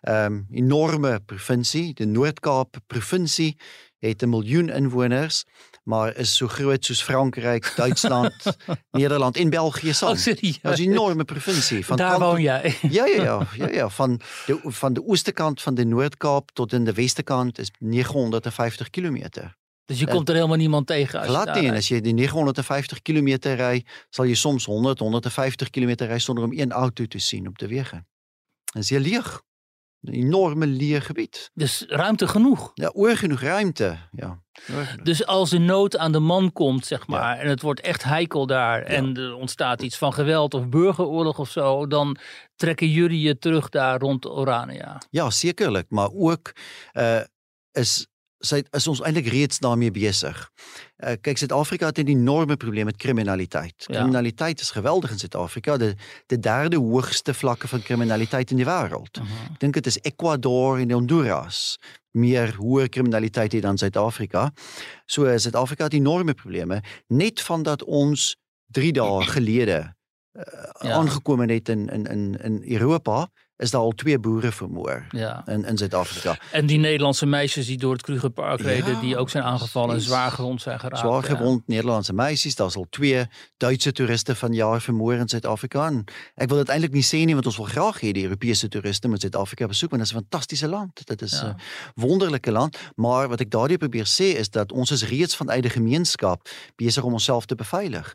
Ehm enorme provinsie, die Noord-Kaap provinsie het 'n miljoen inwoners, maar is so groot soos Frankryk, Duitsland, *laughs* Nederland en België saam. Oh? Dat is 'n enorme provinsie van Daar woon jij. Ja ja ja, *laughs* ja ja, van de van de van de Noord-Kaap tot in de weste kant is 950 kilometer. Dus je Eh, komt er helemaal niemand tegen. Als je Glad rijdt. as jy die 950 kilometer ry, sal jy soms 100, 150 kilometer ry sonder om een auto te sien op de wege. Dit is heel leeg. 'n Enorme leeg gebied. Dus ruimte genoeg. Ja, oor genoeg ruimte. Ja. Dus als de nood aan de man komt, zeg maar, en het wordt echt heikel daar en er ontstaat iets van geweld of burgeroorlog of zo, dan trekken jullie je terug daar rond Orania. Ja, sekerlik, maar ook uh is is ons eintlik reeds daarmee besig. Uh kyk Suid-Afrika het 'n enorme probleem met kriminaliteit. Ja. Kriminaliteit is geweldig in Suid-Afrika, die die derde hoogste vlakke van kriminaliteit in die wêreld. Ek dink dit is Ecuador en Honduras meer hoë kriminaliteit het dan Suid-Afrika. So uh, Suid-Afrika het enorme probleme net van dat ons 3 dae gelede uh, Ja. aangekom het in in in in Europa is daar al twee boere vermoor Ja. in in Suid-Afrika. En die Nederlandse meisjes die door het Krugerpark Ja, reden, die ook zijn aangevallen en zwaar gewond zijn geraakt. Zwaar ja. gewond Nederlandse meisies, daar's al twee Duitse toeriste vanjaar vermoor in Suid-Afrika. En Ek wil dit eintlik nie sê nie want ons wil graag hê die Europese toeriste moet Suid-Afrika besoek want dit is 'n fantastiese land. Dit is 'n Ja. wonderlike land, maar wat ek daardie probeer sê is dat ons is reeds vanuit die gemeenskap besig om onsself te beveilig.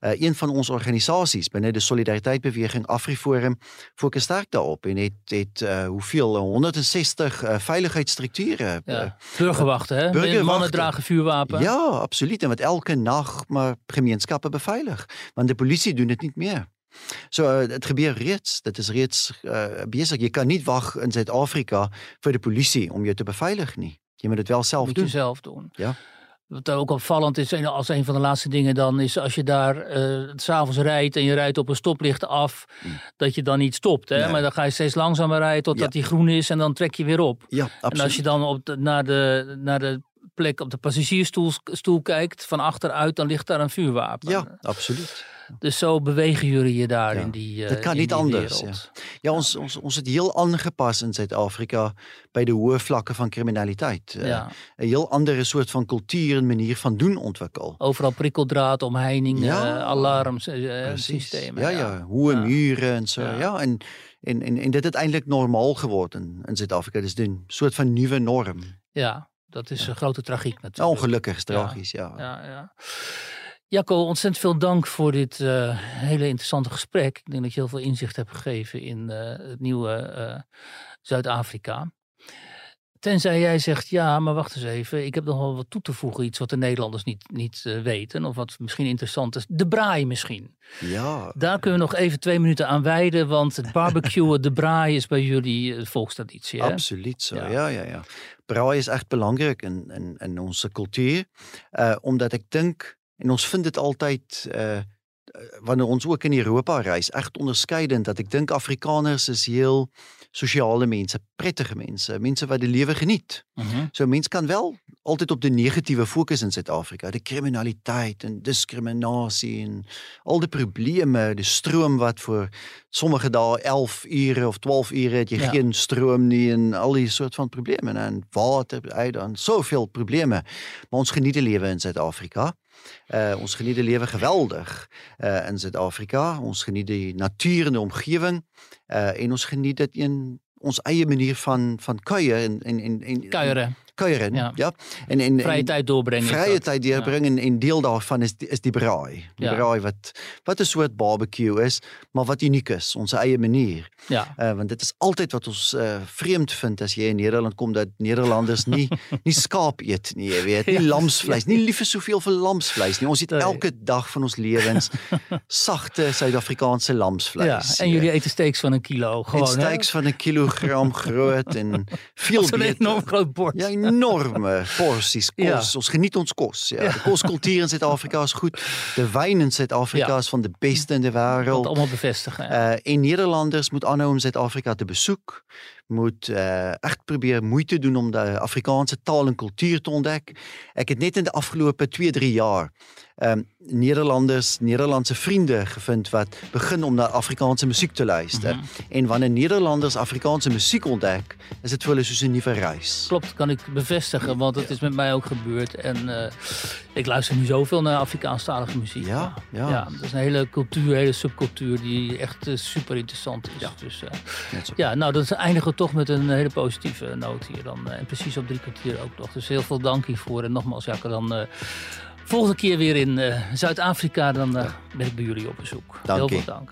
Uh, een van ons organisasies binne die Solidariteit Beweging AfriForum fokus sterk daarop en het het uh, hoeveel 160 uh, veiligheidsstrukture Ja. Burgerwachten, hè? Burgerwachten. Mannen dragen vuurwapen. Ja, absoluut. En wat elke nag maar gemeenskappe beveilig. Want de polisie doen dit nie meer. So dit gebeur reeds. Dit is reeds uh, besig. Jy kan nie wag in Suid-Afrika vir die polisie om jou te beveilig nie. Jy moet dit wel self moet doen. zelf doen. Ja. Wat ook opvallend is, als een van de laatste dingen dan, is als je daar eh, s s'avonds rijdt en je rijdt op een stoplicht af, dat je dan niet stopt. Hè? Nee. Maar dan ga je steeds langzamer rijden totdat Ja. die groen is en dan trek je weer op. Ja, absoluut. En als je dan op de, naar, de, naar de plek op de passagiersstoel stoel kijkt, van achteruit, dan ligt daar een vuurwapen. Ja, absoluut. Dus zo bewegen jullie je daar Ja. in die eh, Dat kan niet anders. Ja, ons ons ons het heel aangepas in Suid-Afrika by die hoë vlakke van kriminaliteit. Uh, Ja. 'n heel andere soort van kultuur en manier van doen ontwikkel. Overal prikkeldraad, omheining, Ja, eh, alarms, eh, systemen. Ja, ja, hoë Ja. mure en so. Ja. En en en en dit het eintlik normaal geword in in Suid-Afrika. Dis 'n soort van nuwe norm. Ja, dat is een grote tragiek natuurlijk. ongelukkig is tragisch, ja. Ja, ja. Jacco, ontzettend veel dank voor dit eh, hele interessante gesprek. Ik denk dat je heel veel inzicht hebt gegeven in eh, het nieuwe eh, Zuid-Afrika. Tenzij jij zegt, ja, maar wacht eens even. Ik heb nog wel wat toe te voegen. Iets wat de Nederlanders niet, niet weten. Of wat misschien interessant is. De braai misschien. Ja. Daar kunnen we nog even twee minuten aan wijden. Want het barbecuen, *laughs* de braai is bij jullie volkstraditie. Hè? Absoluut so. Ja. Ja, ja, ja. Braai is echt belangrik in in in ons kultuur. Uh omdat ek dink en ons vind dit altyd uh wanneer ons ook in Europa reis, echt onderskeidend dat ek dink Afrikaners is heel sosiale mense, prettige mense, mense wat die lewe geniet. Mhm. So 'n mens kan wel altyd op die negatiewe fokus in Suid-Afrika, die kriminaliteit en diskriminasie en al die probleme, die stroom wat vir sommige dae 11 ure of 12 ure het jy Ja. geen stroom nie en al die soort van probleme en water uit en soveel probleme. Maar ons geniet die lewe in Suid-Afrika. Uh ons geniet die lewe geweldig uh in Suid-Afrika. Ons geniet die natuur en die omgewing uh en ons geniet dit in ons eie manier van van kuier en en en, en Kuieren. kuieren. Ja. Ja. En, en, Vrije tijd doorbrengen. Vrije tijd deurbrengen en deel daarvan is die, is die braai. Die Ja. braai wat wat 'n soort barbecue is, maar wat uniek is, ons eie manier. Ja. Uh, want dit is altyd wat ons uh, vreemd vind as jy in Nederland kom dat Nederlanders nie *laughs* nie skaap eet nie, weet, nie Ja. lamsvleis, nie lief vir soveel vir lamsvleis nie. Ons eet elke dag van ons lewens *laughs* sagte Suid-Afrikaanse lamsvleis. ja. En jullie eten steaks van een kilo. Gewoon, en steaks van 'n kilogram groot en *laughs* veel Zo'n enorm groot bord. Ja, enorme porsies kos. Ja. Ons geniet ons kos. Ja. De koskultuur in Suid-Afrika is goed. De wyn in Suid-Afrika Ja. is van de beste in de Dat wêreld. allemaal bevestigen. ja. Uh en Nederlanders moet aanhou om Suid-Afrika te besoek. Moet uh echt probeer moeite doen om de Afrikaanse taal en kultuur te ontdek. Ek het net in de afgelope 2, 3 jaar um Nederlanders, Nederlandse vriende gevind wat begin om naar Afrikaanse musiek te luister. Mhm. En wanneer Nederlanders Afrikaanse musiek ontdek, is dit vir hulle soos 'n nuwe reis. Klopt, kan ik bevestigen, want dat is met mij ook gebeurd. En eh, ik luister nu zoveel naar Afrikaanstalige muziek. Ja, ja. ja. dat is een hele cultuur, een hele subcultuur die echt eh, super interessant is. Ja. Dus, eh, ja, nou, dat eindigen we toch met een hele positieve noot hier dan. eh, En precies op drie kwartier ook nog. Dus heel veel dank hiervoor. En nogmaals, Jacke, dan eh, volgende keer weer in eh, Zuid-Afrika. Dan ben ik bij jullie op bezoek. Dank heel veel dank.